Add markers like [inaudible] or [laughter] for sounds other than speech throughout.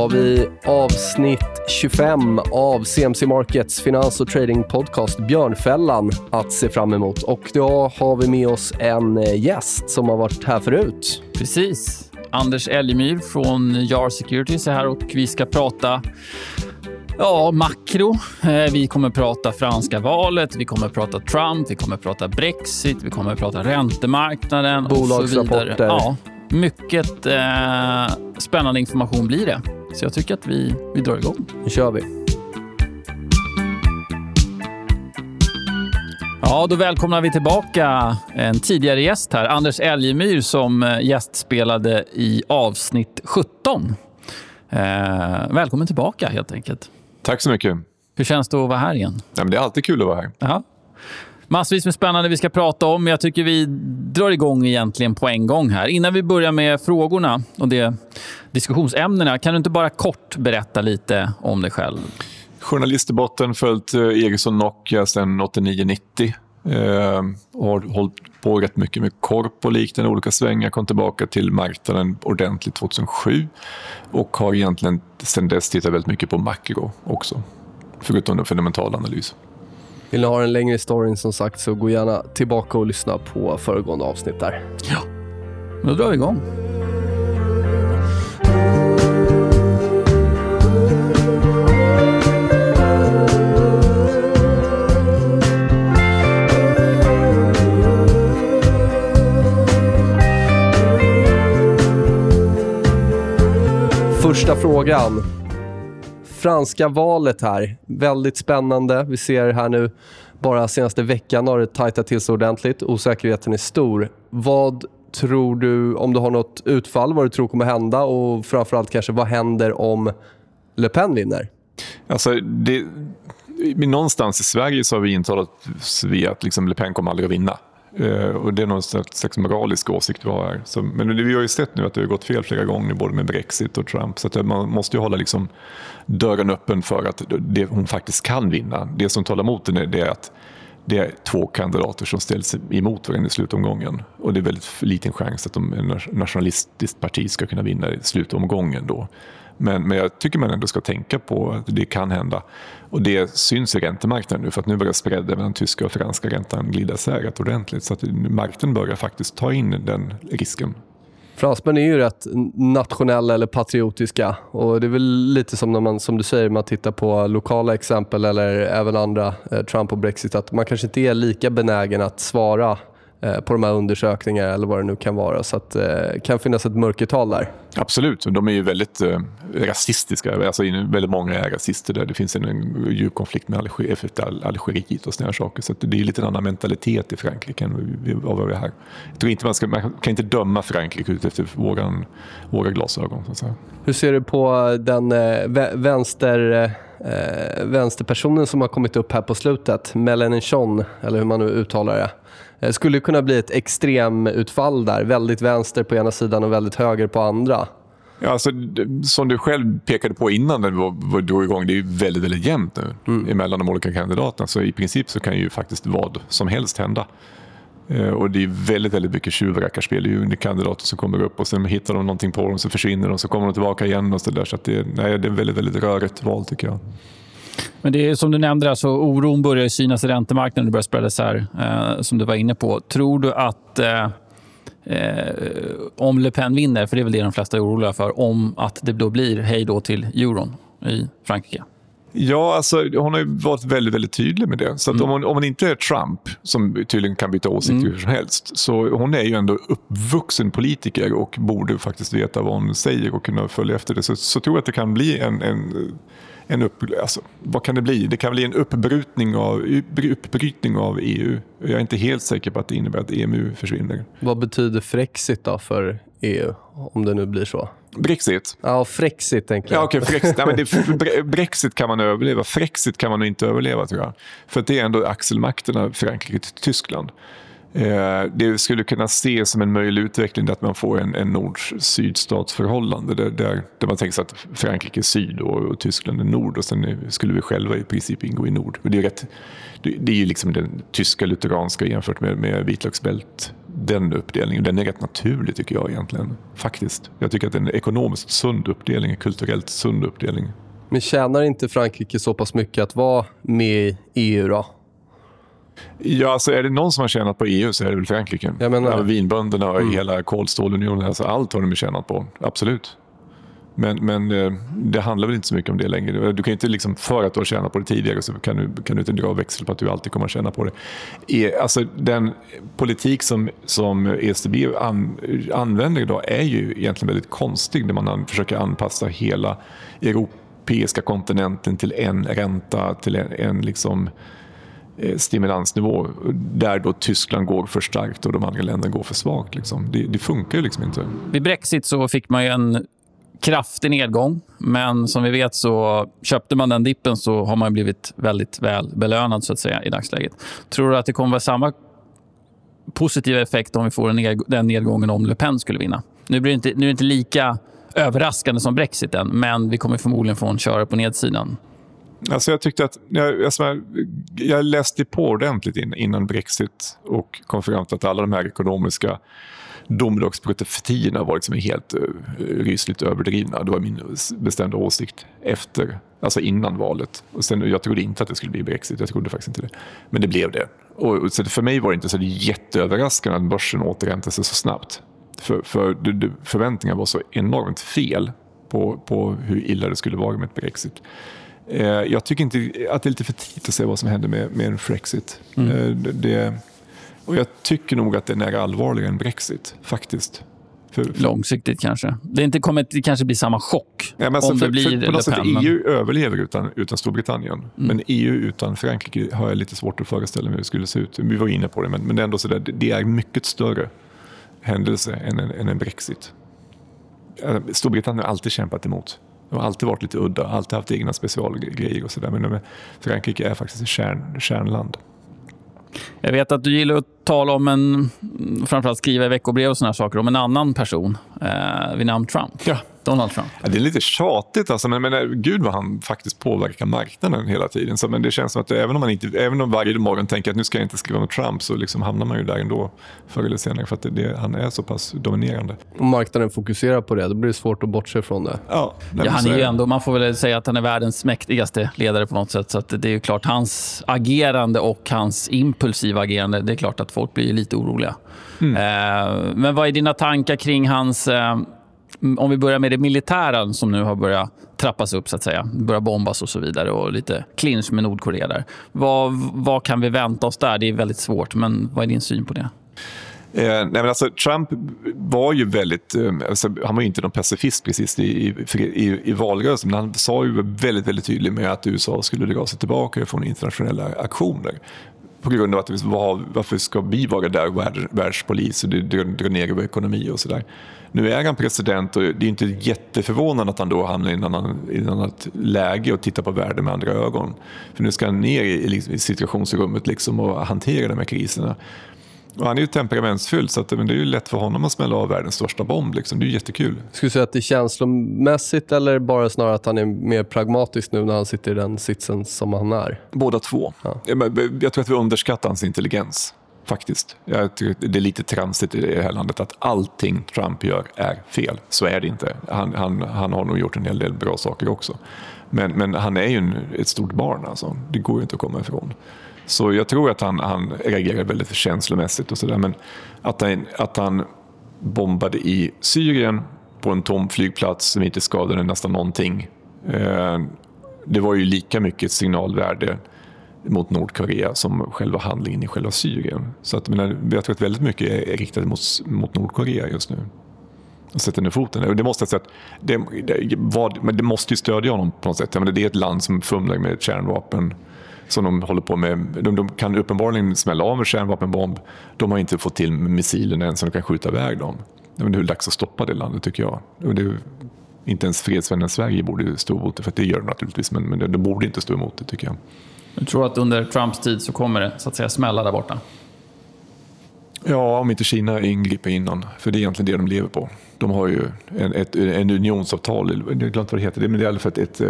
har vi avsnitt 25 av CMC Markets finans och trading podcast Björnfällan att se fram emot. Och då har vi med oss en gäst som har varit här förut. Precis. Anders Elgemyr från Jar Securities är här och vi ska prata Ja, makro. Eh, vi kommer prata franska valet, vi kommer prata Trump, vi kommer prata Brexit, vi kommer prata räntemarknaden och så vidare. Ja, mycket eh, spännande information blir det. Så jag tycker att vi, vi drar igång. Nu kör vi. Ja, då välkomnar vi tillbaka en tidigare gäst här, Anders Elgemyr som eh, gästspelade i avsnitt 17. Eh, välkommen tillbaka helt enkelt. Tack så mycket. Hur känns det att vara här igen? Ja, men det är alltid kul att vara här. Aha. Massvis med spännande vi ska prata om. Jag tycker vi drar igång egentligen på en gång här. Innan vi börjar med frågorna och det diskussionsämnena, kan du inte bara kort berätta lite om dig själv? Journalist i botten, följt eh, Ericsson Nokia sedan 89-90. Eh, har hållit på rätt mycket med korp och liknande olika svängar. Kom tillbaka till marknaden ordentligt 2007 och har egentligen sedan dess tittat väldigt mycket på makro också. Förutom den fundamentala analysen. Vill ni ha en längre story som sagt så gå gärna tillbaka och lyssna på föregående avsnitt där. Ja, då drar vi igång. Första frågan franska valet här. Väldigt spännande. Vi ser här nu, bara senaste veckan har det tajtat till sig ordentligt. Osäkerheten är stor. Vad tror du, om du har något utfall, vad du tror kommer hända och framförallt kanske vad händer om Le Pen vinner? Alltså, det, någonstans i Sverige så har vi intalat oss att liksom Le Pen kommer aldrig att vinna. Eh, och Det är någon slags moralisk åsikt vi har här. Så, men vi har ju sett nu att det har gått fel flera gånger, både med Brexit och Trump. Så att eh, man måste ju hålla liksom dörren öppen för att det, hon faktiskt kan vinna. Det som talar emot henne är att det är två kandidater som ställs emot varandra i slutomgången. Och det är väldigt liten chans att de, nationalistiskt parti ska kunna vinna i slutomgången då. Men, men jag tycker man ändå ska tänka på att det kan hända. Och det syns i räntemarknaden nu för att nu börjar spreaden mellan tyska och franska räntan glida isär rätt ordentligt. Så att marknaden börjar faktiskt ta in den risken. Fransmän är ju rätt nationella eller patriotiska. och Det är väl lite som när man, som du säger, man tittar på lokala exempel eller även andra, eh, Trump och Brexit, att man kanske inte är lika benägen att svara på de här undersökningarna eller vad det nu kan vara. Så att, det eh, kan finnas ett mörkertal där. Absolut. De är ju väldigt eh, rasistiska. Alltså, väldigt många är rasister där. Det finns en, djup konflikt med Alger, Algeriet och sådana saker. Så det är lite en annan mentalitet i Frankrike än vad vi är här. Jag tror inte man, ska, man kan inte döma Frankrike efter våran, våra glasögon. Så att. Hur ser du på den eh, vänster, eh, vänsterpersonen som har kommit upp här på slutet? Mélenchon, eller hur man nu uttalar det. Det skulle kunna bli ett extremutfall där. Väldigt vänster på ena sidan och väldigt höger på andra. Ja, alltså, som du själv pekade på innan den var, var drog igång, det är väldigt, väldigt jämnt nu mm. mellan de olika kandidaterna. Så i princip så kan ju faktiskt vad som helst hända. Eh, och det är väldigt, väldigt mycket tjuvrackarspel. Det är ju kandidater som kommer upp och sen hittar de någonting på dem, så försvinner de, så kommer de tillbaka igen och så där. Så det, nej, det är väldigt, väldigt rörigt val tycker jag. Men det är som du nämnde, där, så oron börjar synas i räntemarknaden. Det börjar spreadas här, eh, som du var inne på. Tror du att eh, eh, om Le Pen vinner, för det är väl det de flesta är oroliga för, om att det då blir hej då till euron i Frankrike? Ja, alltså, hon har varit väldigt, väldigt tydlig med det. Så mm. om, hon, om hon inte är Trump, som tydligen kan byta åsikt mm. hur som helst, så hon är ju ändå uppvuxen politiker och borde faktiskt veta vad hon säger och kunna följa efter det. Så, så tror jag att det kan bli en, en en upp, alltså, vad kan det bli? Det kan bli en uppbrytning av, uppbrytning av EU. Jag är inte helt säker på att det innebär att EMU försvinner. Vad betyder Frexit då för EU, om det nu blir så? Brexit? Ja, Frexit egentligen. Ja, okay, Frexit. Nej, men det, Brexit kan man överleva. Frexit kan man inte överleva tror jag. För det är ändå axelmakterna Frankrike till Tyskland. Eh, det skulle kunna ses som en möjlig utveckling att man får en, en nord-sydstatsförhållande där, där, där, man tänker sig att Frankrike är syd och, och, Tyskland är nord och sen skulle vi själva i princip ingå i nord. det är, rätt, det, det är ju liksom den tyska lutheranska jämfört med, med vitlöksbält den uppdelningen. Den är rätt naturlig tycker jag egentligen. Faktiskt. Jag tycker att det är en ekonomiskt sund uppdelning, en kulturellt sund uppdelning. Men tjänar inte Frankrike så pass mycket att vara med i EU då? Ja, alltså är det någon som har tjänat på EU så är det väl Frankrike. Jag menar... ja, vinbönderna och mm. hela kolstålunionen, alltså allt har de tjänat på. Absolut. Men, men eh, det handlar väl inte så mycket om det längre. Du kan inte liksom, för att du har tjänat på det tidigare så kan du, kan du inte dra växel på att du alltid kommer att tjäna på det. E, alltså, den politik som, som ECB an, använder idag är ju egentligen väldigt konstig när man försöker anpassa hela europeiska kontinenten till en ränta, till en, en liksom, eh, stimulansnivå där då Tyskland går för starkt och de andra länderna går för svagt. Liksom. Det, det, funkar ju liksom inte. Vid Brexit så fick man en kraftig nedgång. Men som vi vet så köpte man den dippen så har man blivit väldigt väl belönad så att säga i dagsläget. Tror du att det kommer vara samma positiva effekt om vi får den nedgången om Le Pen skulle vinna? Nu, blir det inte, nu är det inte lika överraskande som brexiten, men vi kommer förmodligen få en köra på nedsidan. Alltså jag tyckte att jag, jag, alltså, jag läste på ordentligt innan Brexit och kom fram till att alla de här ekonomiska domedagsprofetiorna var liksom helt uh, rysligt överdrivna. Det var min bestämda åsikt efter, alltså innan valet. Och sen, jag trodde inte att det skulle bli Brexit, jag trodde faktiskt inte det. Men det blev det. Och, så för mig var det inte så jätteöverraskande att börsen återhämtade sig så snabbt. För, för det, det, förväntningarna var så enormt fel på, på hur illa det skulle vara med ett Brexit. Eh, jag tycker inte att det är lite för tidigt att se vad som händer med, med en Frexit. Mm. Eh, det och jag tycker nog att den är allvarligare än Brexit, faktiskt. För, för... Långsiktigt kanske. Det, inte kommer det kanske bli samma chock ja, alltså, om för, det blir för, på sätt, EU överlever utan, utan Storbritannien. Mm. Men EU utan Frankrike har jag lite svårt att föreställa mig hur det skulle se ut. Vi var inne på det, men, men det är ändå så där, det är mycket större händelse än en, än en Brexit. Storbritannien har alltid kämpat emot. De har alltid varit lite udda, alltid haft egna specialgrejer och sådär. Men Frankrike är faktiskt ett kärn, kärnland. Jag vet att du gillar att tala om en, framförallt skriva i veckobrev och såna saker, om en annan person eh, vid namn Trump. Ja. Donald Trump. Ja, det är lite tjatigt, alltså, men, men gud vad han faktiskt påverkar marknaden hela tiden. Så, men det känns som att även om man inte, även om varje morgon tänker att nu ska jag inte skriva om Trump så liksom hamnar man ju där ändå förr eller senare för att det, det, han är så pass dominerande. Om marknaden fokuserar på det, då blir det svårt att bortse från det. Ja, ja han är ju ändå, man får väl säga att han är världens mäktigaste ledare på något sätt. Så det är ju klart, hans agerande och hans impulsiva agerande, det är klart att folk blir lite oroliga. Mm. Eh, men vad är dina tankar kring hans eh, om vi börjar med det militära som nu har börjat trappas upp, så att säga. börjar bombas och så vidare och lite clinch med Nordkorea där. Vad, vad kan vi vänta oss där? Det är väldigt svårt, men vad är din syn på det? Eh, nej men alltså, Trump var ju väldigt, eh, alltså, han var ju inte någon pacifist precis i, i, i valrörelsen, men han sa ju väldigt, väldigt tydligt med att USA skulle dra sig tillbaka från internationella aktioner på grund av att var, varför ska vi vara där värld, världspolis och dra ner vår ekonomi och sådär. Nu är han president och det är inte jätteförvånande att han då hamnar i ett annan, annat läge och tittar på världen med andra ögon. För nu ska han ner i, i liksom- situationsrummet liksom och hantera de här kriserna. Och han är ju temperamentsfull så att, men det är ju lätt för honom att smälla av världens största bomb. Liksom. Det är jättekul. Skulle du säga att det är känslomässigt eller bara snarare att han är mer pragmatisk nu när han sitter i den sitsen som han är? Båda två. Ja. Jag tror att vi underskattar hans intelligens. Faktiskt. Jag tycker det är lite tramsigt i det här landet att allting Trump gör är fel. Så är det inte. Han, han, han har nog gjort en hel del bra saker också. Men, men han är ju en, ett stort barn. Alltså. Det går ju inte att komma ifrån. Så jag tror att han, han reagerar väldigt känslomässigt och sådär. Men att han, att han bombade i Syrien på en tom flygplats som inte skadade nästan någonting. Eh, det var ju lika mycket signalvärde mot Nordkorea som själva handlingen i själva Syrien. Så att, jag tror att väldigt mycket är riktat mot, mot Nordkorea just nu. Och sätter ner foten. Det måste, säga det, det, vad, men det måste ju stödja honom på något sätt. Jag menar, det är ett land som fumlar med kärnvapen som de håller på med. De, de kan uppenbarligen smälla av en kärnvapenbomb. De har inte fått till missilerna än så de kan skjuta iväg dem. Men det är dags att stoppa det landet tycker jag. Och det, inte ens fredsvännen Sverige borde stå emot det, för det gör de naturligtvis, men, men de borde inte stå emot det tycker jag. Du tror att under Trumps tid så kommer det så att säga smälla där borta? Ja, om inte Kina ingriper innan. För det är egentligen det de lever på. De har ju en, ett en unionsavtal, jag glömt vad det heter, men det är i alla fall ett, ett,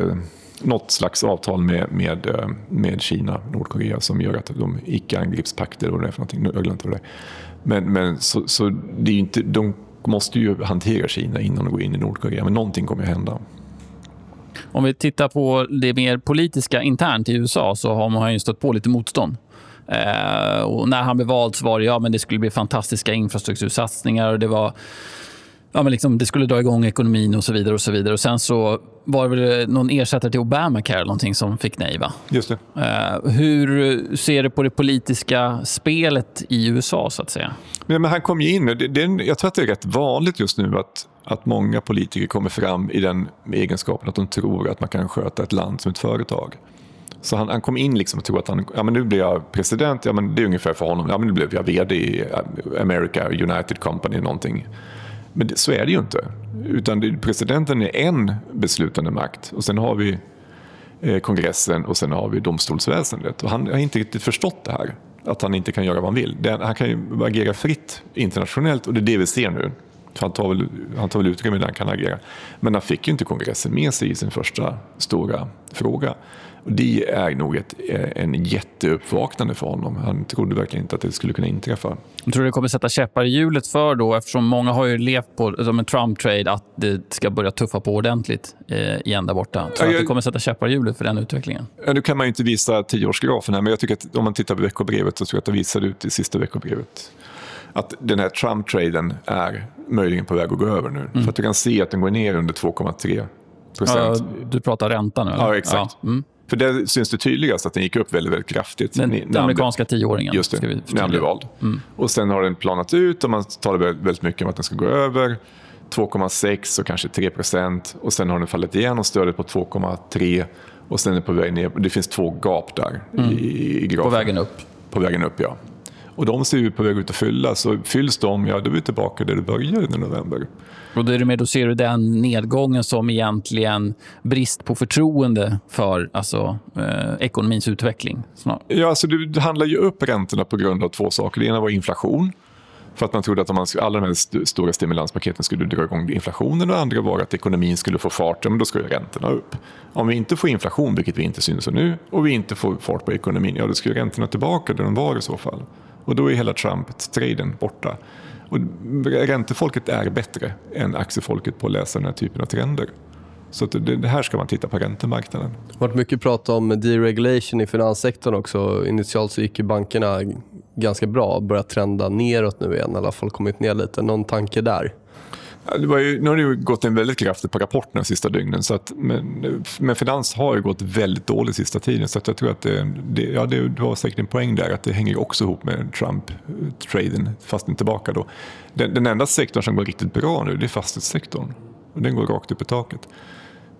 något slags avtal med, med, eh, med Kina, Nordkorea som gör att de icke-angreppspakter och det är för någonting. Jag inte vad det är. Men, men så, så det är inte, de måste ju hantera Kina innan de går in i Nordkorea, men någonting kommer att hända. Om vi tittar på det mer politiska internt i USA så har man ju stött på lite motstånd. Eh, och när han blev vald så var det ja, men det skulle bli fantastiska infrastruktursatsningar och det var ja, men liksom, det skulle dra igång ekonomin och så vidare. och så vidare. Och Sen så var det väl någon ersättare till Obamacare någonting som fick nej. Va? Just det. Uh, hur ser du på det politiska spelet i USA? så att säga? Men, men han kom ju in. Det, det, jag tror att det är rätt vanligt just nu att, att många politiker kommer fram i den egenskapen att de tror att man kan sköta ett land som ett företag. Så han, han kom in liksom och trodde att han, ja men nu blir jag president, ja men det är ungefär för honom, ja men nu blev jag VD i America United Company någonting. Men det, så är det ju inte. Utan det, presidenten är en beslutande makt och sen har vi eh, kongressen och sen har vi domstolsväsendet. Och han har inte riktigt förstått det här. Att han inte kan göra vad han vill. Det, han kan ju agera fritt internationellt och det är det vi ser nu. Han tar, väl, han tar väl utrymme där han kan agera. Men han fick ju inte kongressen med sig i sin första stora fråga. Och det är nog ett, eh, en jätteuppvaknande för honom. Han trodde verkligen inte att det skulle kunna inträffa. Jag tror det kommer sätta käppar i hjulet för då, eftersom många har ju levt på som en Trump-trade, att det ska börja tuffa på ordentligt eh, igen där borta. Tror ja, jag... att det kommer sätta käppar i hjulet för den utvecklingen? Ja, nu kan man ju inte visa tioårsgrafen här, men jag tycker att om man tittar på veckobrevet så tror jag att det visar ut i sista veckobrevet att den här Trump-traden är möjligen på väg att gå över nu. Mm. För att du kan se att den går ner under 2,3 procent. Ja, du pratar ränta nu? Eller? Ja, exakt. Ja. Mm. För där syns det tydligast att den gick upp väldigt, väldigt kraftigt. Den, den amerikanska tioåringen. Just det, när han blev vald. Mm. Och sen har den planat ut och man talar väldigt mycket om att den ska gå över 2,6 och kanske 3 procent. Och sen har den fallit igen och stödet på 2,3 och sen är den på väg ner. Det finns två gap där mm. i, i grafen. På vägen upp. På vägen upp, ja. Och de ser ut på väg ut att fyllas. Så fylls de, ja då är vi tillbaka där det började i november. Och då, är det med, då ser du den nedgången som egentligen brist på förtroende för alltså, eh, ekonomins utveckling? Snart. Ja, alltså det, handlar ju upp räntorna på grund av två saker. Det ena var inflation. För att man trodde att om man, alla de här st stora stimulanspaketen skulle dra igång inflationen och andra var att ekonomin skulle få fart, men då skulle räntorna upp. Om vi inte får inflation, vilket vi inte syns nu, och vi inte får fart på ekonomin, ja då skulle räntorna tillbaka där de var i så fall. Och då är hela Trump-traden borta. Och räntefolket är bättre än aktiefolket på att läsa den här typen av trender. Så det, här ska man titta på räntemarknaden. Det har varit mycket prat om deregulation i finanssektorn också. Initialt så gick ju bankerna ganska bra, börjat trenda neråt nu igen, i alla fall kommit ner lite. Någon tanke där? Det var ju, nu har det ju gått en väldigt kraftigt på rapporterna de sista dygnen. Så att, men, men finans har ju gått väldigt dåligt sista tiden. Så jag tror att det, det, ja, det, det var säkert en poäng där att det hänger också ihop med Trump-traden, fast inte tillbaka då. Den, den enda sektorn som går riktigt bra nu det är fastighetssektorn. Och den går rakt upp i taket.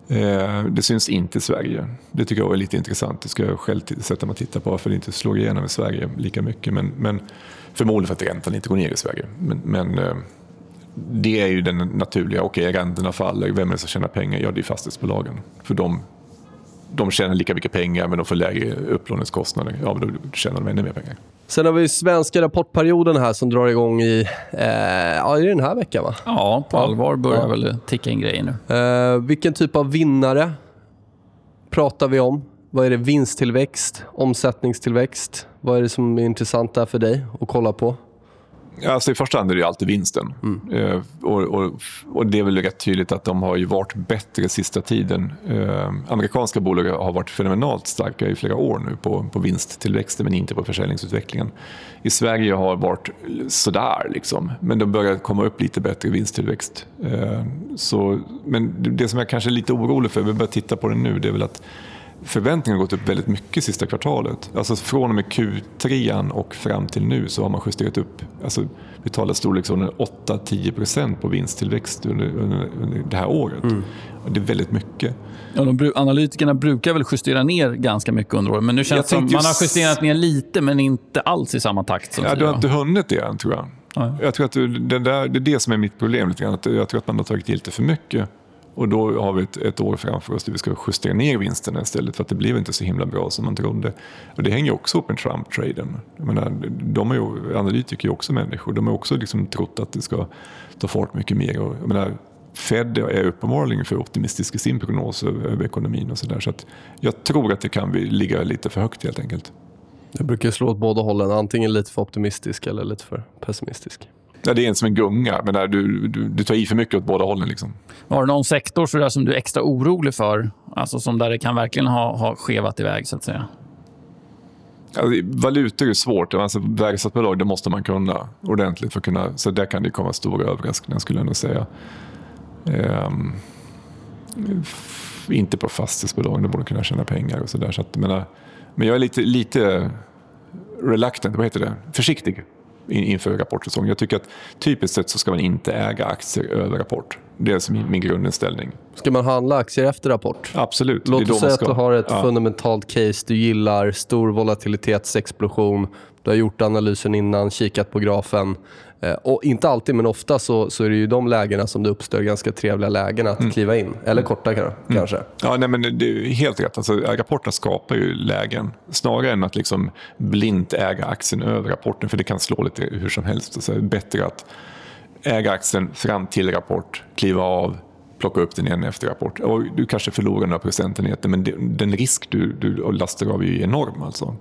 Eh, det syns inte i Sverige. Det tycker jag är lite intressant. Det ska jag själv sätta mig och titta på varför det inte slår igenom i Sverige lika mycket. Men, men förmodligen för att räntan inte går ner i Sverige. Men, men eh, det är ju den naturliga, okej okay, räntorna faller, vem är det som tjänar pengar? Ja, det är fastighetsbolagen. För de, de tjänar lika mycket pengar men de får lägre upplåningskostnader. Ja, men då tjänar de ännu mer pengar. Sen har vi svenska rapportperioden här som drar igång i, eh, ja, är det den här veckan. Va? Ja, på allvar börjar ja. väl ticka in grejer nu. Eh, vilken typ av vinnare pratar vi om? Vad är det? Vinsttillväxt? Omsättningstillväxt? Vad är det som är intressant där för dig att kolla på? Alltså I första hand är det alltid vinsten. Mm. Eh, och, och, och, Det är väl rätt tydligt att de har ju varit bättre sista tiden. Eh, amerikanska bolag har varit fenomenalt starka i flera år nu på, på vinsttillväxten men inte på försäljningsutvecklingen. I Sverige har varit sådär, liksom, men de börjar komma upp lite bättre vinsttillväxt. Eh, så, men det som jag kanske är lite orolig för, vi börjar titta på det nu, det är väl att förväntningarna har gått upp väldigt mycket sista kvartalet. Alltså från och med Q3 och fram till nu så har man justerat upp. Alltså, vi talar storleksordningen 8-10% på vinsttillväxt under, under, det här året. Mm. Det är väldigt mycket. Ja, de, analytikerna brukar väl justera ner ganska mycket under året. Men nu känns det som just... man har justerat ner lite, men inte alls i samma takt. Som ja, du har inte hunnit det än, tror jag. Ja. Jag tror att det, det, där, det är det som är mitt problem. Lite grann. Jag tror att man har tagit i lite för mycket. Och då har vi ett, ett, år framför oss där vi ska justera ner vinsterna istället för att det blev inte så himla bra som man trodde. Och det hänger också upp med Trump-traden. de är ju, analytiker är också människor. De har också liksom trott att det ska ta fart mycket mer. Och, jag menar, Fed är uppenbarligen för optimistisk i sin prognos över ekonomin och så där. Så att jag tror att det kan ligga lite för högt helt enkelt. Det brukar slå åt båda hållen, antingen lite för optimistisk eller lite för pessimistisk. Ja, det är en som en gunga, men där du, du, du tar i för mycket åt båda hållen. Liksom. Har du någon sektor så där som du är extra orolig för? Alltså som där det kan verkligen ha, ha skevat iväg, så att säga? Alltså, valutor är svårt. Alltså, Värdsatsbolag det måste man kunna ordentligt. för att kunna, Så där kan det komma stora överraskningar, skulle jag nog säga. Ehm, inte på fastighetsbolag, de borde kunna tjäna pengar och sådär. Så men, men jag är lite, lite reluctant, vad heter det? Försiktig inför rapportsäsong. Jag tycker att typiskt sett så ska man inte äga aktier över rapport. Det är min, min grundinställning. Ska man handla aktier efter rapport? Absolut. Låt oss säga att du har ett ja. fundamentalt case du gillar, stor volatilitetsexplosion. Du har gjort analysen innan, kikat på grafen. Eh, och inte alltid, men ofta så, så är det ju de lägena som det uppstår ganska trevliga lägen att mm. kliva in. Eller korta mm. kanske. Ja, nej, men det är helt rätt. Alltså, rapporten skapar ju lägen. Snarare än att liksom blint äga aktien över rapporten, för det kan slå lite hur som helst. Alltså, bättre att äga aktien fram till rapport, kliva av, plocka upp den igen efter rapport. Och du kanske förlorar några procentenheter, men den risk du, du lastar av är enorm. Alltså.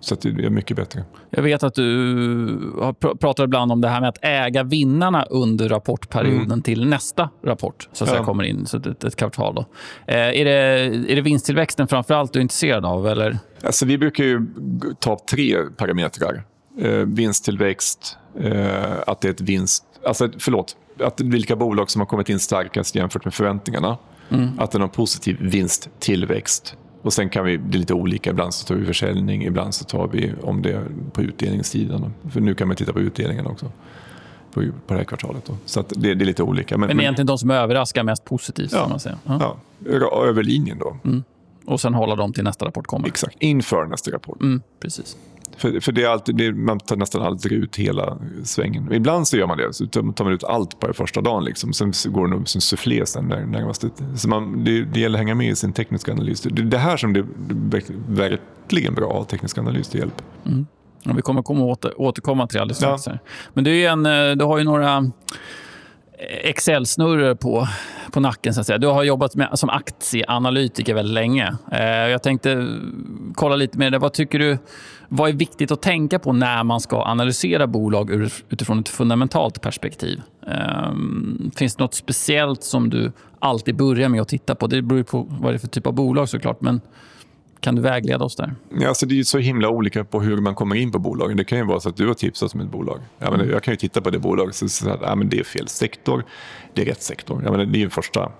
Så det är mycket bättre. Jag vet att du pratar ibland om det här med att äga vinnarna under rapportperioden mm. till nästa rapport så att ja. kommer in, så ett, ett kvartal. Då. Eh, är, det, är det vinsttillväxten framför allt du är intresserad av? Eller? Alltså, vi brukar ju ta tre parametrar. Eh, vinsttillväxt, eh, att det är ett vinst... Alltså, förlåt. Att vilka bolag som har kommit in starkast jämfört med förväntningarna. Mm. Att det är någon positiv vinsttillväxt och sen kan vi, det är lite olika, ibland så tar vi försäljning, ibland så tar vi om det på utdelningssidan. För nu kan man titta på utdelningen också på, på det här kvartalet. Då. Så det, det, är lite olika. Men, men egentligen men, de som överraskar mest positivt? Ja, man säga. ja. ja över linjen då. Mm. Och sen hålla dem till nästa rapport kommer? Exakt, inför nästa rapport. Mm, precis. För, för det är alltid, det, man tar nästan aldrig ut hela svängen. Ibland så gör man det. Så tar man ut allt på första dagen. Liksom. Sen går det nog som sufflé sen när, närmast. Så man, det, det gäller att hänga med i sin tekniska analys. Det är det här som det är verkligen bra teknisk analys till hjälp. Mm. Ja, vi kommer komma åter, återkomma till det alldeles strax. Ja. Men du, är en, eh, du har ju några Excel-snurror på, på nacken. Så att säga. Du har jobbat med, som aktieanalytiker väldigt länge. Eh, jag tänkte kolla lite med dig. Vad tycker du vad är viktigt att tänka på när man ska analysera bolag utifrån ett fundamentalt perspektiv? Eh, finns det nåt speciellt som du alltid börjar med att titta på? Det beror på vad det är för typ av bolag såklart. Men kan du vägleda oss där? Ja, alltså det är så himla olika på hur man kommer in på bolagen. Det kan ju vara så att du har tipsat om ett bolag. Jag, menar, jag kan ju titta på det bolaget och säga att ja, men det är fel sektor, det är rätt sektor. Jag menar, det är ju första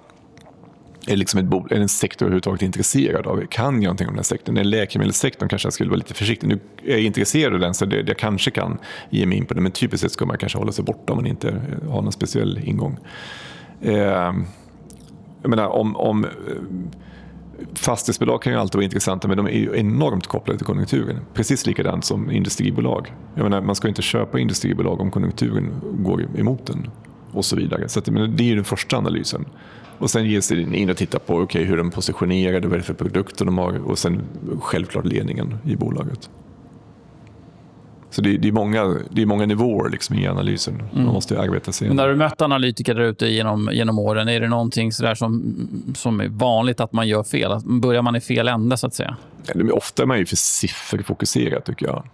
är, liksom ett är en sektor överhuvudtaget intresserad av? Kan jag någonting om den sektorn? Är läkemedelssektorn kanske jag skulle vara lite försiktig. Nu är jag intresserad av den så det, jag kanske kan ge mig in på den. Men typiskt sett ska man kanske hålla sig borta om man inte har någon speciell ingång. Eh, jag menar, om, om eh, Fastighetsbolag kan ju alltid vara intressanta men de är ju enormt kopplade till konjunkturen. Precis likadant som industribolag. Jag menar, man ska inte köpa industribolag om konjunkturen går emot den och så vidare. Så att, men det är ju den första analysen. Och sen ger sig in och tittar på okay, hur de positionerade, vad det är för produkter de har och sen självklart ledningen i bolaget. Så det, det, är, många, det är många nivåer liksom i analysen. Mm. Man måste arbeta sig Men När du mött analytiker där ute genom, genom åren, är det någonting sådär som, som är vanligt att man gör fel? Att börjar man i fel ände, så att säga? Ja, ofta är man ju för sifferfokuserad, tycker jag.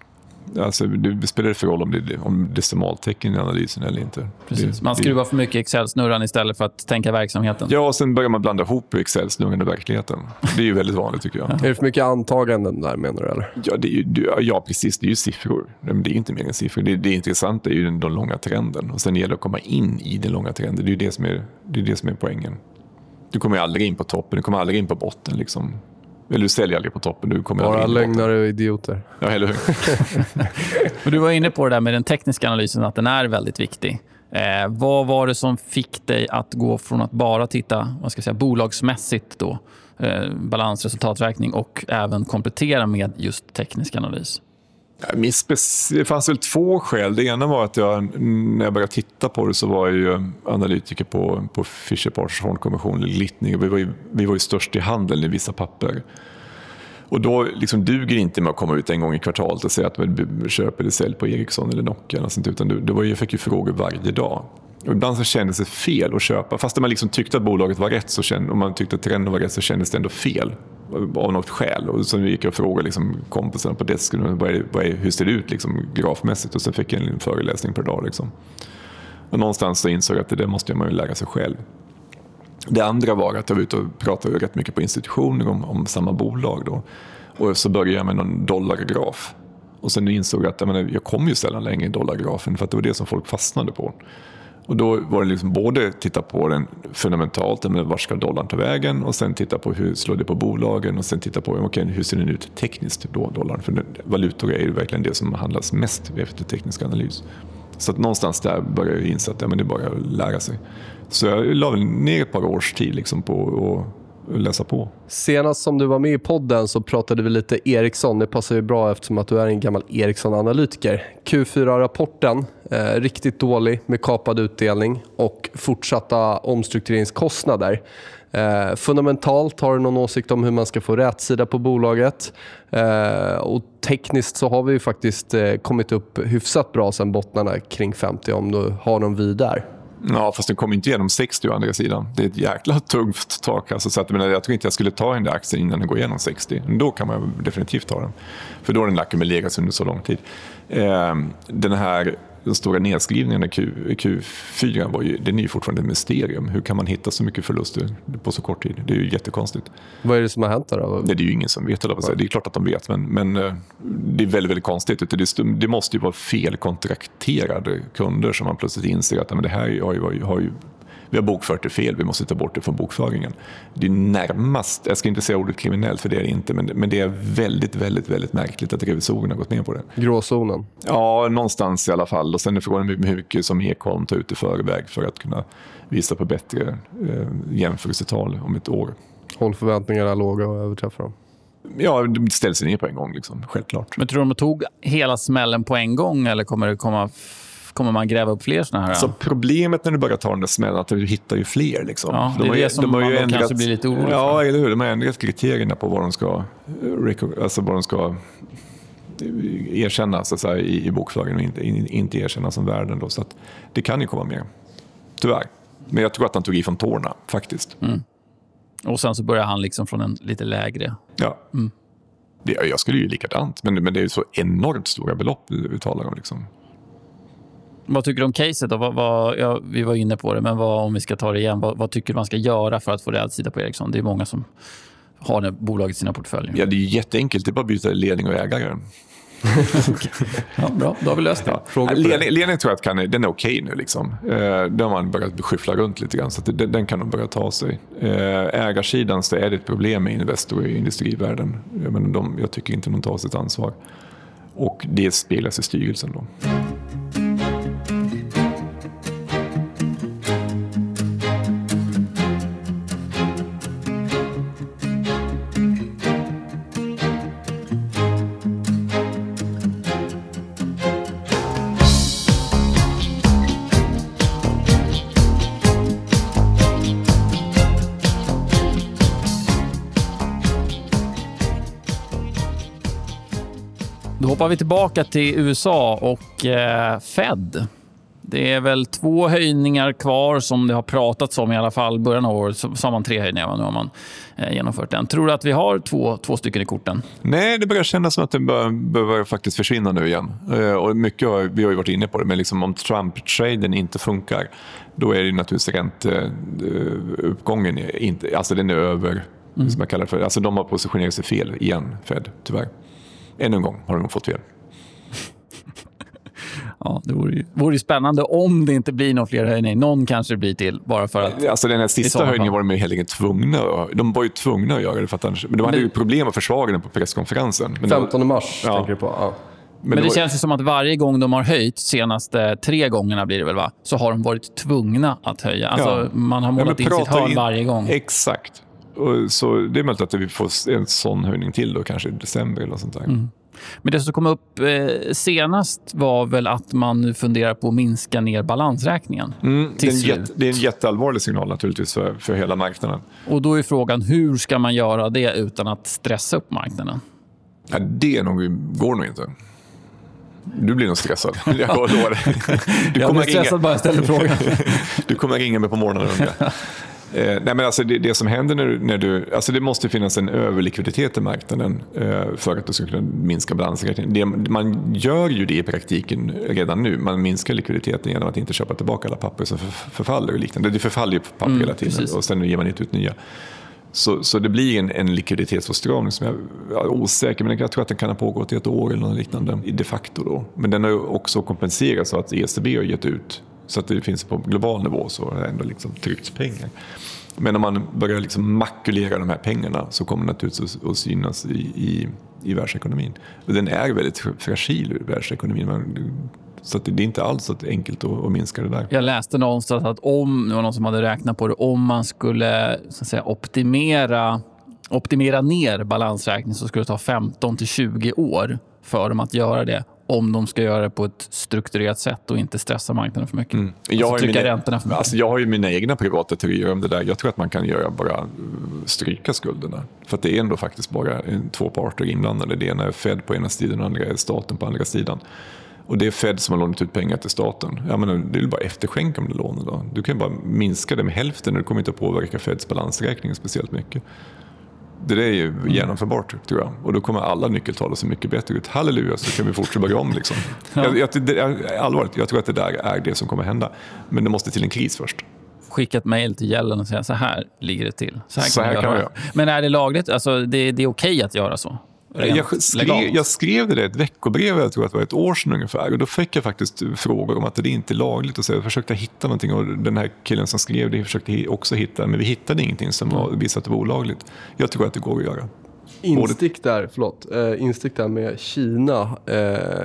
Alltså, det spelar för roll om det är decimaltecken i analysen eller inte. Precis. Man skruvar för mycket Excel-snurran istället för att tänka verksamheten. Ja, och sen börjar man blanda ihop Excel-snurran och verkligheten. Det är ju väldigt vanligt tycker jag. Är det för mycket antaganden där menar du? Eller? Ja, det är ju, ja, precis. Det är ju siffror. Det är inte mer än siffror. Det, det intressanta är ju den, den långa trenden. Och Sen gäller det att komma in i den långa trenden. Det är det som är, det är, det som är poängen. Du kommer aldrig in på toppen, du kommer aldrig in på botten. Liksom. Eller du säljer aldrig på toppen. Du kommer Bara lögnare och idioter. Ja, eller hur? [laughs] Men du var inne på det där med den tekniska analysen, att den är väldigt viktig. Eh, vad var det som fick dig att gå från att bara titta vad ska jag säga, bolagsmässigt, då, eh, balans, resultaträkning och även komplettera med just teknisk analys? Det fanns väl två skäl. Det ena var att jag, när jag började titta på det så var jag ju analytiker på, på Fisher Partners fondkommission, Littning. Vi var, ju, vi var ju störst i handeln i vissa papper. Och då liksom duger det inte med att komma ut en gång i kvartalet och säga att man köper eller säljer på Ericsson eller Nokia. Eller sånt, utan det var, jag fick ju frågor varje dag. Och ibland så kändes det fel att köpa. Fast man liksom tyckte att bolaget var rätt så kände, och man tyckte att trenden var rätt så kändes det ändå fel. Av något skäl. Och så gick jag och frågade liksom kompisarna på desken vad är, vad är, hur ser det ut liksom, grafmässigt. Och sen fick jag en föreläsning per dag. Liksom. Och någonstans så insåg jag att det måste man ju lära sig själv. Det andra var att jag var ute och pratade rätt mycket på institutioner om, om samma bolag. Då. Och så började jag med någon dollargraf. Och sen insåg jag att jag, menar, jag kom ju sällan längre i dollargrafen för att det var det som folk fastnade på. Och då var det liksom både titta på den fundamentalt, men ska dollarn ta vägen? Och sen titta på hur slår det på bolagen? Och sen titta på okay, hur ser den ut tekniskt, då, dollarn? För valutor är ju verkligen det som handlas mest efter teknisk analys. Så att någonstans där började jag inse att ja, men det är bara att lära sig. Så jag la ner ett par års tid liksom på att läsa på. Senast som du var med i podden så pratade vi lite Ericsson. Det passar ju bra eftersom att du är en gammal Ericsson-analytiker. Q4-rapporten, eh, riktigt dålig med kapad utdelning och fortsatta omstruktureringskostnader. Eh, fundamentalt har du någon åsikt om hur man ska få rätsida på bolaget. Eh, och tekniskt så har vi faktiskt eh, kommit upp hyfsat bra sen bottnarna kring 50 om du har någon vy där. Ja, fast den kommer inte igenom 60 å andra sidan. Det är ett jäkla tungt tak. Alltså, så att, men jag tror inte jag skulle ta den där aktien innan den går igenom 60. Men då kan man definitivt ta den. För då har den ackumulerats under så lång tid. Eh, den här den stora nedskrivningen i Q, Q4 var ju, den är ju fortfarande ett mysterium. Hur kan man hitta så mycket förluster på så kort tid? Det är ju jättekonstigt. Vad är det som har hänt då? Det är ju ingen som vet. Det är klart att de vet, men, men eh, det är väldigt, väldigt konstigt. Det, det måste ju vara felkontrakterade kunder som man plötsligt inser att men det här har ju, har ju vi har bokfört det fel, vi måste ta bort det från bokföringen. Det är närmast, jag ska inte säga ordet kriminellt för det är det inte, men, men det är väldigt, väldigt, väldigt märkligt att revisorerna har gått med på det. Gråzonen? Ja, någonstans i alla fall. Och sen är frågan hur mycket som Ekholm tar ut i förväg för att kunna visa på bättre eh, jämförelsetal om ett år. Håll förväntningarna låga och överträffa dem. Ja, det ställs ner på en gång, liksom, självklart. Men tror du de tog hela smällen på en gång eller kommer det komma Kommer man gräva upp fler såna här? Så problemet när du börjar ta den där smällen är att du hittar ju fler. Liksom. Ja, det är de det som de man ändrat, kanske blir lite orolig Ja, eller hur. De har ändrat kriterierna på vad de ska, alltså vad de ska erkänna så att säga, i, i bokföringen och inte, inte erkänna som värden. Då, så att det kan ju komma mer. Tyvärr. Men jag tror att han tog i från tårna, faktiskt. Mm. Och sen så börjar han liksom från en lite lägre... Ja. Mm. Det, jag skulle ju likadant, men, men det är ju så enormt stora belopp vi talar om. Liksom. Vad tycker du om caset? Då? Vad, vad, ja, vi var inne på det, men vad, om vi ska ta det igen. Vad, vad tycker du man ska göra för att få rätsida på Ericsson? Det är många som har det bolaget i sina portföljer. Ja, det är jätteenkelt. Det är bara att byta ledning och ägare. [laughs] ja, bra, då har vi löst det. Ja. Ledning, ledning tror jag att kan, den är okej okay nu. Liksom. Eh, den har man börjat skyffla runt lite grann, så det, den kan nog börja ta sig. Eh, ägarsidan så är det ett problem med Investor i industrivärlden. Jag, menar, de, jag tycker inte de tar sitt ansvar. Och det speglas i styrelsen. Då. Hoppar vi tillbaka till USA och eh, Fed. Det är väl två höjningar kvar som det har pratats om i alla fall. början av året sa man tre höjningar. Nu har man eh, genomfört den. Tror du att vi har två, två stycken i korten? Nej, det börjar kännas som att det börjar, börjar faktiskt försvinna nu igen. Eh, och mycket har, vi har ju varit inne på det, men liksom om Trump-traden inte funkar då är det naturligtvis ränteuppgången inte, alltså den är över. Mm. Som jag kallar för. Alltså de har positionerat sig fel igen, Fed, tyvärr. Ännu en gång har de nog fått fel. [laughs] Ja, det vore ju, vore ju spännande om det inte blir någon fler höjning. Någon kanske det blir till, bara för att... Alltså den här sista höjningen var de helt enkelt tvungna De var ju tvungna att göra det. För att annars, men de hade men, ju problem att försvaga den på presskonferensen. Men 15 mars ja. tänker du på. Ja. Men, men det, det var... känns ju som att varje gång de har höjt, senaste tre gångerna blir det väl, va? så har de varit tvungna att höja. Alltså, ja. Man har målat ja, in sitt hörn varje gång. Exakt. Så det är möjligt att vi får en sån höjning till då, kanske i december eller sånt där. Mm. Men det som kom upp eh, senast var väl att man nu funderar på att minska ner balansräkningen. Mm, det, är jätte, det, är en jätteallvarlig signal naturligtvis för, för hela marknaden. Och då är frågan hur ska man göra det utan att stressa upp marknaden? Ja, det nog, går nog inte. Du blir nog stressad. [laughs] Jag lovar. Du jag blir stressad bara jag ställer frågan. [laughs] du kommer ringa mig på morgonen. [laughs] Eh, nej, men alltså det, det, som händer när, när du... Alltså det måste finnas en överlikviditet i marknaden eh, för att du ska kunna minska balansräkningen. Man gör ju det i praktiken redan nu. Man minskar likviditeten genom att inte köpa tillbaka alla papper som förfaller och liknande. Det förfaller ju papper mm, hela tiden precis. och sen ger man inte ut nya. Så, så det blir en, en likviditetsåtstramning som jag, jag är osäker, men jag tror att den kan ha pågått i ett år eller något liknande de facto. Då. Men den har också kompenserats av att ECB har gett ut så att det finns på global nivå så har det ändå liksom tryckts pengar. Men om man börjar liksom makulera de här pengarna så kommer det naturligtvis att synas i, i, i världsekonomin. Och den är väldigt fragil, världsekonomin. Så det är inte alls så enkelt att, minska det där. Jag läste någonstans att om, det var någon som hade räknat på det, om man skulle så att säga, optimera, optimera ner balansräkningen så skulle det ta 15 till 20 år för dem att göra det om de ska göra det på ett strukturerat sätt och inte stressa marknaden för mycket. Mm. Jag, alltså, har mina, räntorna för mycket. Alltså, jag har ju mina egna privata teorier om det där. Jag tror att man kan göra bara stryka skulderna. För det är ändå faktiskt bara två parter inblandade. Det ena är Fed på ena sidan och andra är staten på andra sidan. Och det är Fed som har lånat ut pengar till staten. Ja, men det är bara efterskänka om du lånar. Då. Du kan bara minska det med hälften och det kommer inte att påverka Feds balansräkning speciellt mycket. Det där är ju genomförbart, tror jag. Och då kommer alla nyckeltal att se mycket bättre ut. Halleluja, så kan vi fortsätta börja om. Liksom. Ja. Jag, jag, det allvarligt, jag tror att det där är det som kommer hända. Men det måste till en kris först. Skicka ett mejl till gällen och säga så här ligger det till. Så här kan, så här kan göra. Men är det lagligt? Alltså, det, det är okej okay att göra så? Jag skrev, jag skrev det i ett veckobrev, jag tror att det var ett år sedan ungefär. Och då fick jag faktiskt frågor om att det inte är lagligt. Och så jag försökte hitta någonting och den här killen som skrev det försökte också hitta, men vi hittade ingenting som var, visade att det var olagligt. Jag tror att det går att göra. Instick där, förlåt. Eh, instick där med Kina. Eh,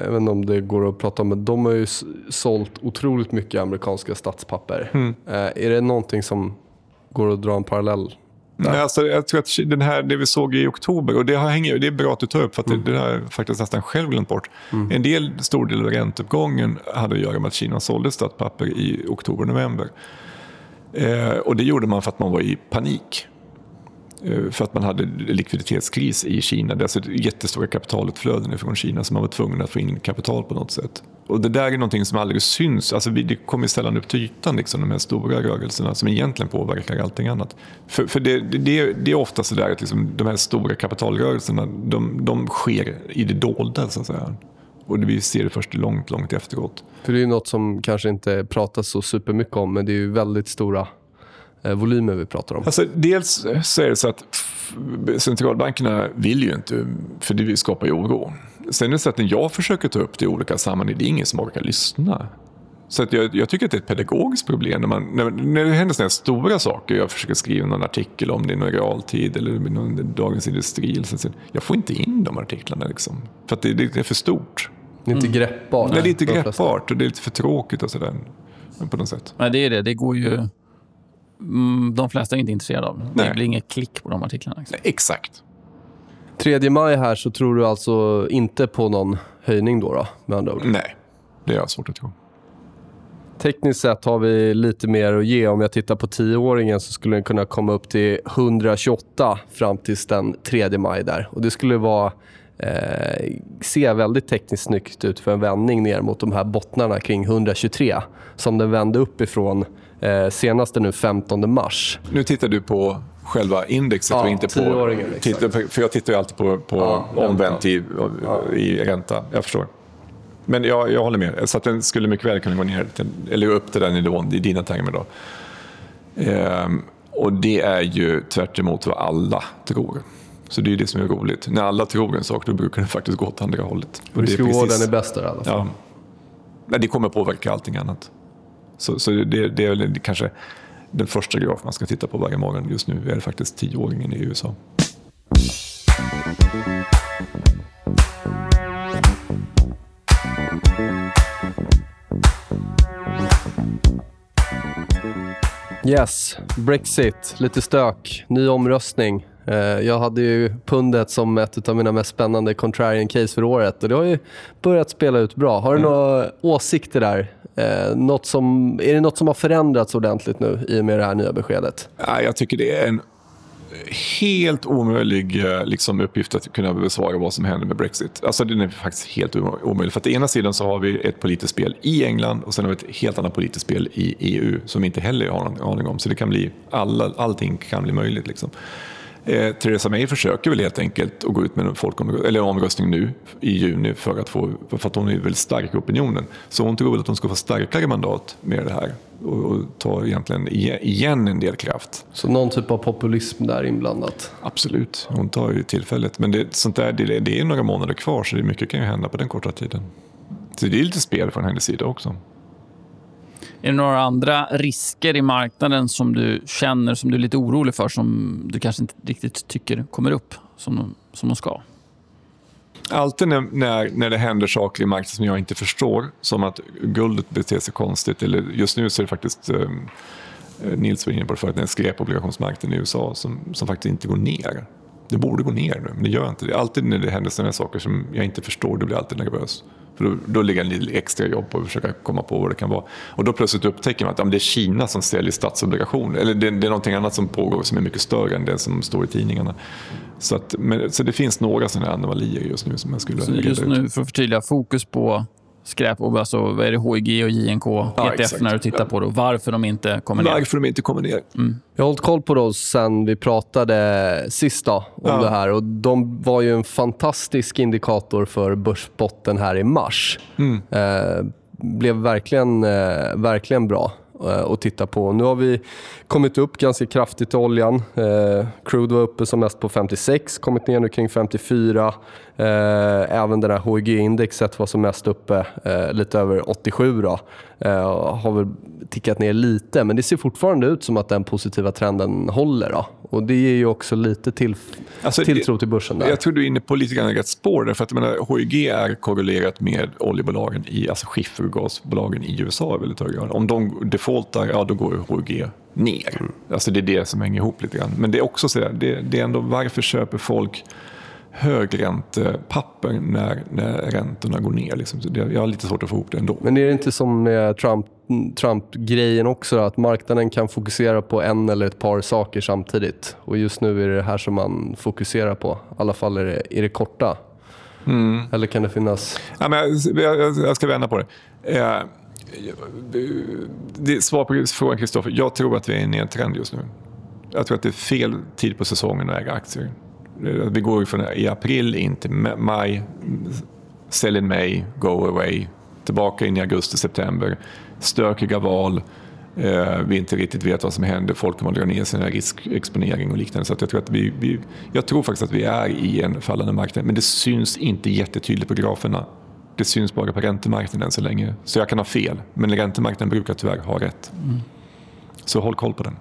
jag vet inte om det går att prata om, men de har ju sålt otroligt mycket amerikanska statspapper. Mm. Eh, är det någonting som går att dra en parallell Nej, alltså, jag tror att den här, det vi såg i oktober, och det, har hänger, det är bra att du tar upp, för att mm. det, det har jag faktiskt nästan själv glömt bort. Mm. En del, stor del av ränteuppgången hade att göra med att Kina sålde statspapper i oktober-november. Eh, och det gjorde man för att man var i panik. Eh, för att man hade likviditetskris i Kina. Det är alltså jättestora kapitalutflöden från Kina så man var tvungen att få in kapital på något sätt. Och det där är någonting som aldrig syns. Alltså det kommer sällan upp till ytan, liksom, de här stora rörelserna som egentligen påverkar allting annat. För, för det, det, det, är ofta så där att liksom, de här stora kapitalrörelserna de, de sker i det dolda. Så att säga. Och vi ser det först långt, långt efteråt. För det är något som kanske inte pratas så supermycket om, men det är ju väldigt stora volymer vi pratar om. Alltså, dels så är det så att centralbankerna vill ju inte, för det skapar ju oro. Sen är det så att när jag försöker ta upp det i olika sammanhang, det är ingen som orkar lyssna. Så att jag, jag, tycker att det är ett pedagogiskt problem när, man, när, när det händer sådana stora saker. Jag försöker skriva någon artikel om det i någon realtid eller någon Dagens Industri. Så jag får inte in de artiklarna liksom. För att det, det är för stort. Det är inte mm. greppbart. Nej, det är inte greppbart och det är lite för tråkigt och sådär. På något sätt. Nej, det är det. Det går ju... Mm, de flesta är inte intresserade av. Det Nej. blir inget klick på de artiklarna. Liksom. Nej, exakt. 3 maj här så tror du alltså inte på någon höjning då, då med andra ord? Nej, det är svårt att tro. Tekniskt sett har vi lite mer att ge. Om jag tittar på 10-åringen så skulle den kunna komma upp till 128 fram till den 3 maj. där. Och Det skulle vara eh, se väldigt tekniskt snyggt ut för en vändning ner mot de här bottnarna kring 123 som den vände upp ifrån eh, senaste nu 15 mars. Nu tittar du på själva indexet ja, och inte på... Titta, för jag tittar ju alltid på, på ja, omvänt i, i ränta. Jag förstår. Men jag, jag håller med. Så att den skulle mycket väl kunna gå ner till, eller upp till den nivån i dina termer. Då. Ehm, och det är ju tvärt vad alla tror. Så det är det som är roligt. När alla tror en sak, då brukar det faktiskt gå åt andra hållet. Och Riskvården är bäst där i alla fall. Ja. Det kommer påverka allting annat. Så, så det, det, är väl kanske den första graf man ska titta på varje morgon. Just nu är det faktiskt tioåringen i USA. Yes, Brexit, lite stök, ny omröstning. Eh, jag hade ju pundet som ett av mina mest spännande contrarian case för året och det har ju börjat spela ut bra. Har du mm. några åsikter där? Eh, något som, är det något som har förändrats ordentligt nu i och med det här nya beskedet? Ja, jag tycker det är en helt omöjlig eh, liksom, uppgift att kunna besvara vad som händer med Brexit. Alltså den är faktiskt helt omöjlig. För att å ena sidan så har vi ett politiskt spel i England och sen har vi ett helt annat politiskt spel i EU som vi inte heller har någon aning om. Så det kan bli, alla, allting kan bli möjligt. Liksom. Eh, Theresa May försöker väl helt enkelt att gå ut med en folkomröstning, eller omröstning nu i juni för att, få, för att hon är väldigt stark i opinionen. Så hon tror väl att hon ska få starkare mandat med det här och, och ta egentligen igen en del kraft. Så någon typ av populism där inblandat? Absolut, hon tar ju tillfället. Men det, sånt där, det, det är några månader kvar så det mycket kan ju hända på den korta tiden. Så det är lite spel från hennes sida också. Är det några andra risker i marknaden som du känner, som du är lite orolig för, som du kanske inte riktigt tycker kommer upp som de, som de ska? Alltid när, när, när det händer saker i marknaden som jag inte förstår, som att guldet beter sig konstigt, eller just nu så är det faktiskt ehm, eh, Nils var inne på det förut, den skräpobligationsmarknaden i USA som, som faktiskt inte går ner. Det borde gå ner nu, men det gör inte det. Alltid när det händer sådana saker som jag inte förstår, då blir jag alltid nervös. För då, då ligger en lite extra jobb på att försöka komma på vad det kan vara. Och då plötsligt upptäcker man att ja, det är Kina som säljer statsobligationer. Eller det, det, är någonting annat som pågår som är mycket större än det som står i tidningarna. Så, att, men, så det finns några sådana anomalier just nu som jag skulle så Just nu, för att förtydliga, fokus på skräp, alltså vad är det, HIG och JNK, ja, ETF när du tittar på det, varför de inte kommer ner. Varför de inte kommer ner. Mm. Jag har hållit koll på dem sen vi pratade sist då, om ja. det här. Och De var ju en fantastisk indikator för börsbotten här i mars. Mm. Eh, blev verkligen, eh, verkligen bra. Eh, och titta på. Nu har vi kommit upp ganska kraftigt i oljan. Eh, crude var uppe som mest på 56, kommit ner nu kring 54. Eh, även det där HIG-indexet var som mest uppe eh, lite över 87. Då. Eh, har väl tickat ner lite, men det ser fortfarande ut som att den positiva trenden håller. Då. Och Det ger ju också lite till, alltså, tilltro till börsen. Där. Jag tror du är inne på lite grann rätt spår. Där, för att, menar, HIG är korrelerat med oljebolagen, i, alltså skiffergasbolagen i USA i väldigt hög grad. Om de defaultar, ja då går HIG ner. Mm. Alltså det är det som hänger ihop lite grann. Men det är också så där, det, det är ändå varför köper folk högräntepapper när, när räntorna går ner. Liksom. jag har lite svårt att få ihop det ändå. Men är det inte som med Trump, Trump-grejen också, att marknaden kan fokusera på en eller ett par saker samtidigt? Och just nu är det det här som man fokuserar på, i alla fall är det, är det korta. Mm. Eller kan det finnas... Ja, men jag, jag, jag ska vända på det. Eh, det svar på frågan Kristoffer, jag tror att vi är i en trend just nu. Jag tror att det är fel tid på säsongen att äga aktier. Vi går från i april in till maj, sälj in maj, go away, tillbaka in i augusti, september. Stökiga val, eh, vi inte riktigt vet vad som händer, folk kommer att dra ner sin riskexponering och liknande. Så jag, tror att vi, vi, jag tror faktiskt att vi är i en fallande marknad, men det syns inte jättetydligt på graferna. Det syns bara på räntemarknaden än så länge. Så jag kan ha fel, men räntemarknaden brukar tyvärr ha rätt. Mm. Så håll koll på den.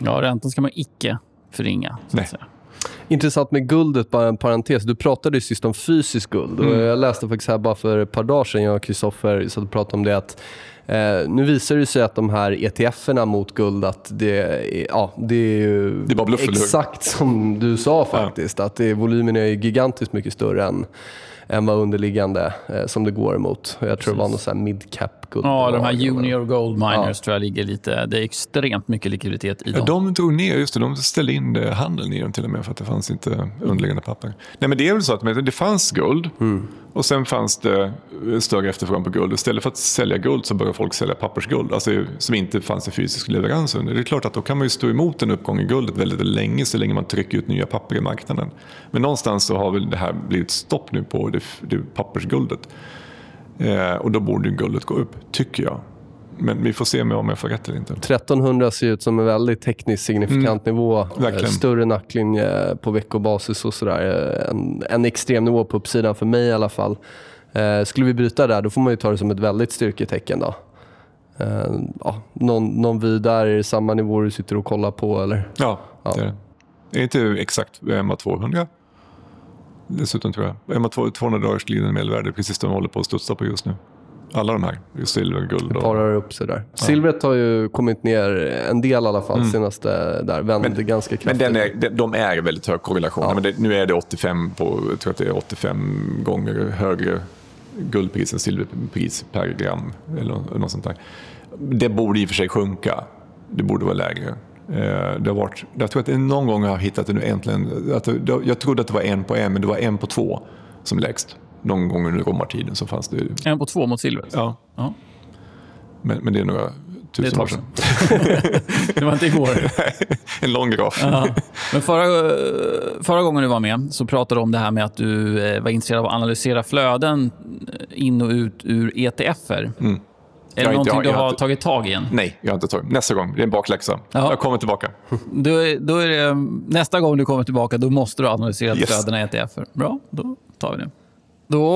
Ja, räntan ska man icke förringa. Nej. Säga. Intressant med guldet, bara en parentes. Du pratade ju sist om fysiskt guld. Mm. Jag läste faktiskt här bara för ett par dagar sedan, jag och Kristoffer satt och pratade om det, att Eh, nu visar det sig att de här ETF-erna mot guld, att det, är, ja, det är ju det är bluff, exakt som du sa faktiskt. Ja. Att det, volymen är gigantiskt mycket större än, än vad underliggande eh, som det går emot. Jag tror Precis. det var någon sån mid-cap guld. Ja, de här junior gold miners ja. tror jag ligger lite... Det är extremt mycket likviditet i dem. Ja, de drog ner, just det. De ställde in handeln i dem till och med för att det fanns inte underliggande papper. Nej, men det är väl så att det fanns guld mm och sen fanns det eh, större efterfrågan på guld. Istället för att sälja guld så började folk sälja pappersguld, alltså som inte fanns i fysisk leverans under. Det är klart att då kan man ju stå emot en uppgång i guldet väldigt, väldigt länge så länge man trycker ut nya papper i marknaden. Men någonstans så har väl det här blivit stopp nu på det, det pappersguldet. Eh, och då borde guldet gå upp, tycker jag. Men vi får se om jag får rätt eller inte. 1300 ser ut som en väldigt tekniskt signifikant mm. nivå. Verkligen. Större nacklinje på veckobasis och sådär. En, en extrem nivå på uppsidan för mig i alla fall. Eh, skulle vi bryta där, då får man ju ta det som ett väldigt styrketecken. Då. Eh, ja, någon, någon vid där, är det samma nivå du sitter och kollar på? Eller? Ja, ja. det är det. Är inte exakt MA 200? dessutom tror jag. EMA 200 dagars glidande medelvärde, precis det de håller på att studsa på just nu. Alla de här, silver, guld. Det parar upp sig där. Ja. Silvret har ju kommit ner en del i alla fall mm. senaste där. Vände men, ganska kraftigt. Men den är, de är väldigt hög korrelation. Ja. Men det, nu är det 85 på, jag tror att det är 85 gånger högre guldpris än silverpris per gram. Eller något sånt där. Det borde i och för sig sjunka. Det borde vara lägre. Eh, det har varit, jag tror att någon gång har jag hittat det nu äntligen. Jag trodde att det var en på en, men det var en på två som lägst. Någon gång under romartiden så fanns det... En på två mot silver? Ja. ja. Men, men det är några tusen år sedan. [laughs] det var inte igår. [laughs] en lång graf. Ja. Men förra, förra gången du var med så pratade du om det här med att du eh, var intresserad av att analysera flöden in och ut ur ETFer. Mm. Är det någonting du har inte, tagit tag i än? Nej, jag har inte tagit Nästa gång. Det är en bakläxa. Ja. Jag kommer tillbaka. Då, då är det, nästa gång du kommer tillbaka då måste du analysera yes. flödena i ETFer. Bra, då tar vi det. Då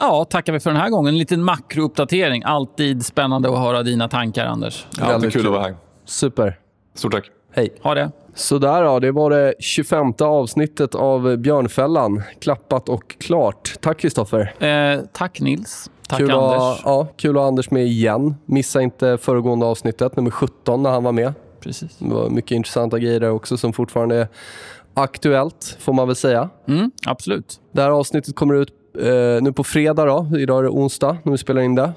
ja, tackar vi för den här gången. En liten makrouppdatering. Alltid spännande att höra dina tankar, Anders. Ja, Väldigt kul att vara här. Super. Stort tack. Hej. Ha det. Sådär då, det var det 25 avsnittet av Björnfällan. Klappat och klart. Tack Kristoffer. Eh, tack Nils. Tack kul Anders. Att, ja, kul att ha Anders med igen. Missa inte föregående avsnittet, nummer 17, när han var med. Precis. Det var mycket intressanta grejer där också som fortfarande är aktuellt, får man väl säga. Mm, absolut. Det här avsnittet kommer ut eh, nu på fredag. Då. Idag är det onsdag när vi spelar in det.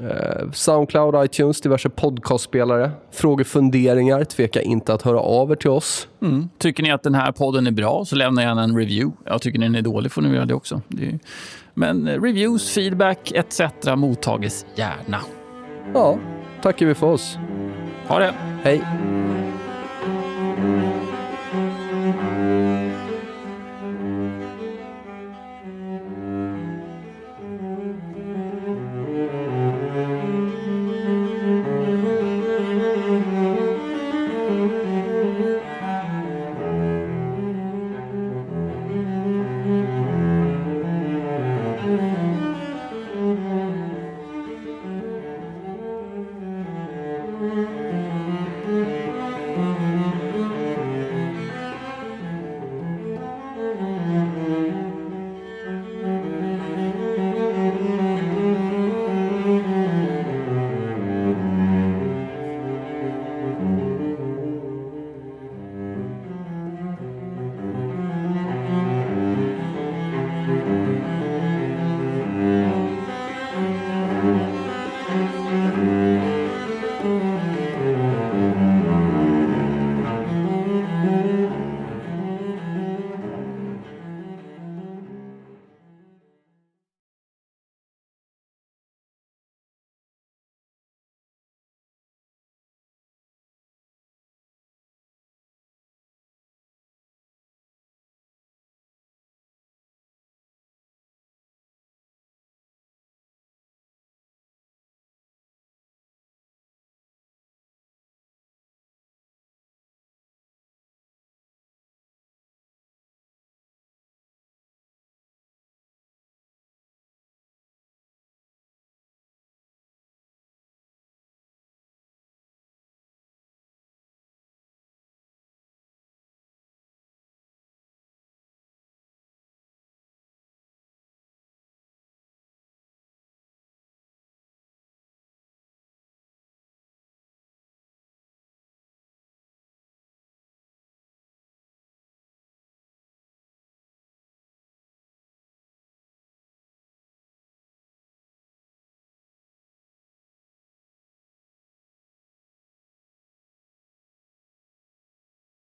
Eh, Soundcloud, iTunes, diverse podcastspelare. Frågor, funderingar, tveka inte att höra av er till oss. Mm. Tycker ni att den här podden är bra så lämna gärna en review. Jag tycker ni den är dålig får ni göra det också. Det är... Men reviews, feedback etc. mottages gärna. Ja, tackar vi för oss. Ha det. Hej.